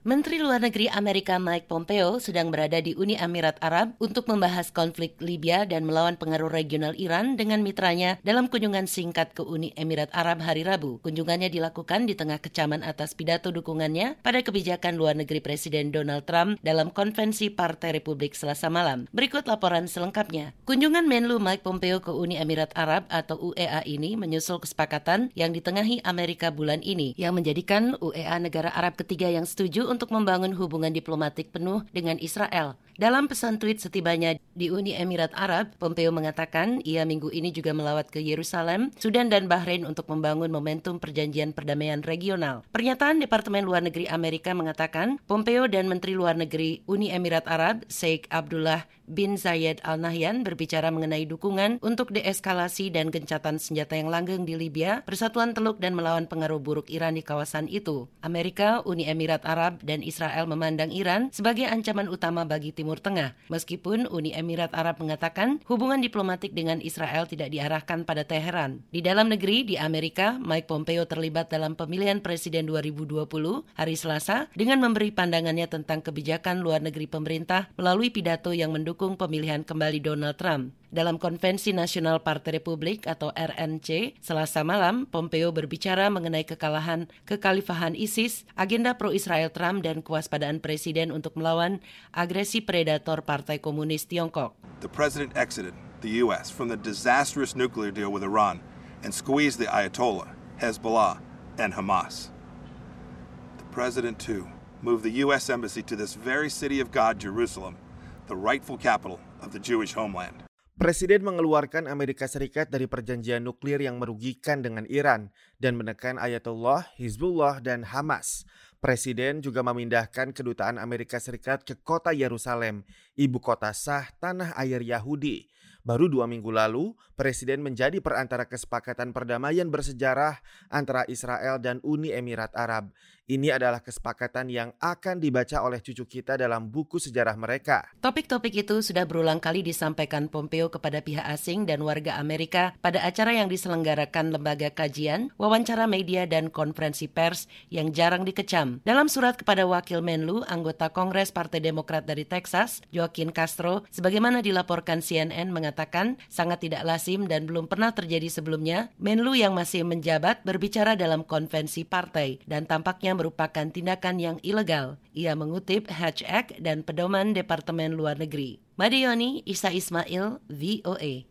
Menteri Luar Negeri Amerika Mike Pompeo sedang berada di Uni Emirat Arab untuk membahas konflik Libya dan melawan pengaruh regional Iran dengan mitranya dalam kunjungan singkat ke Uni Emirat Arab hari Rabu. Kunjungannya dilakukan di tengah kecaman atas pidato dukungannya pada kebijakan luar negeri Presiden Donald Trump dalam konvensi Partai Republik Selasa malam. Berikut laporan selengkapnya. Kunjungan Menlu Mike Pompeo ke Uni Emirat Arab atau UEA ini menyusul kesepakatan yang ditengahi Amerika bulan ini yang menjadikan UEA negara Arab ketiga yang setuju untuk membangun hubungan diplomatik penuh dengan Israel. Dalam pesan tweet setibanya di Uni Emirat Arab, Pompeo mengatakan ia minggu ini juga melawat ke Yerusalem, Sudan dan Bahrain untuk membangun momentum perjanjian perdamaian regional. Pernyataan Departemen Luar Negeri Amerika mengatakan Pompeo dan Menteri Luar Negeri Uni Emirat Arab Sheikh Abdullah bin Zayed Al Nahyan berbicara mengenai dukungan untuk deeskalasi dan gencatan senjata yang langgeng di Libya, persatuan teluk dan melawan pengaruh buruk Iran di kawasan itu. Amerika, Uni Emirat Arab, dan Israel memandang Iran sebagai ancaman utama bagi Timur Tengah. Meskipun Uni Emirat Arab mengatakan hubungan diplomatik dengan Israel tidak diarahkan pada Teheran. Di dalam negeri, di Amerika, Mike Pompeo terlibat dalam pemilihan presiden 2020 hari Selasa dengan memberi pandangannya tentang kebijakan luar negeri pemerintah melalui pidato yang mendukung pemilihan kembali Donald Trump. Dalam Konvensi Nasional Partai Republik atau RNC, Selasa malam, Pompeo berbicara mengenai kekalahan kekhalifahan ISIS, agenda pro-Israel Trump, dan kewaspadaan Presiden untuk melawan agresi predator Partai Komunis Tiongkok. The President exited the U.S. from the disastrous nuclear deal with Iran and squeezed the Ayatollah, Hezbollah, and Hamas. The President, too, moved the U.S. Embassy to this very city of God, Jerusalem, the rightful capital of the Jewish homeland. Presiden mengeluarkan Amerika Serikat dari perjanjian nuklir yang merugikan dengan Iran dan menekan Ayatollah, Hizbullah, dan Hamas. Presiden juga memindahkan kedutaan Amerika Serikat ke kota Yerusalem, ibu kota sah tanah air Yahudi. Baru dua minggu lalu, Presiden menjadi perantara kesepakatan perdamaian bersejarah antara Israel dan Uni Emirat Arab. Ini adalah kesepakatan yang akan dibaca oleh cucu kita dalam buku sejarah mereka. Topik-topik itu sudah berulang kali disampaikan Pompeo kepada pihak asing dan warga Amerika pada acara yang diselenggarakan lembaga kajian, wawancara media, dan konferensi pers yang jarang dikecam. Dalam surat kepada Wakil Menlu, anggota Kongres Partai Demokrat dari Texas, Joaquin Castro, sebagaimana dilaporkan CNN mengatakan sangat tidak lazim dan belum pernah terjadi sebelumnya, Menlu yang masih menjabat berbicara dalam konvensi partai dan tampaknya merupakan tindakan yang ilegal. Ia mengutip Hatch Act dan pedoman Departemen Luar Negeri. Madioni Isa Ismail, VOA.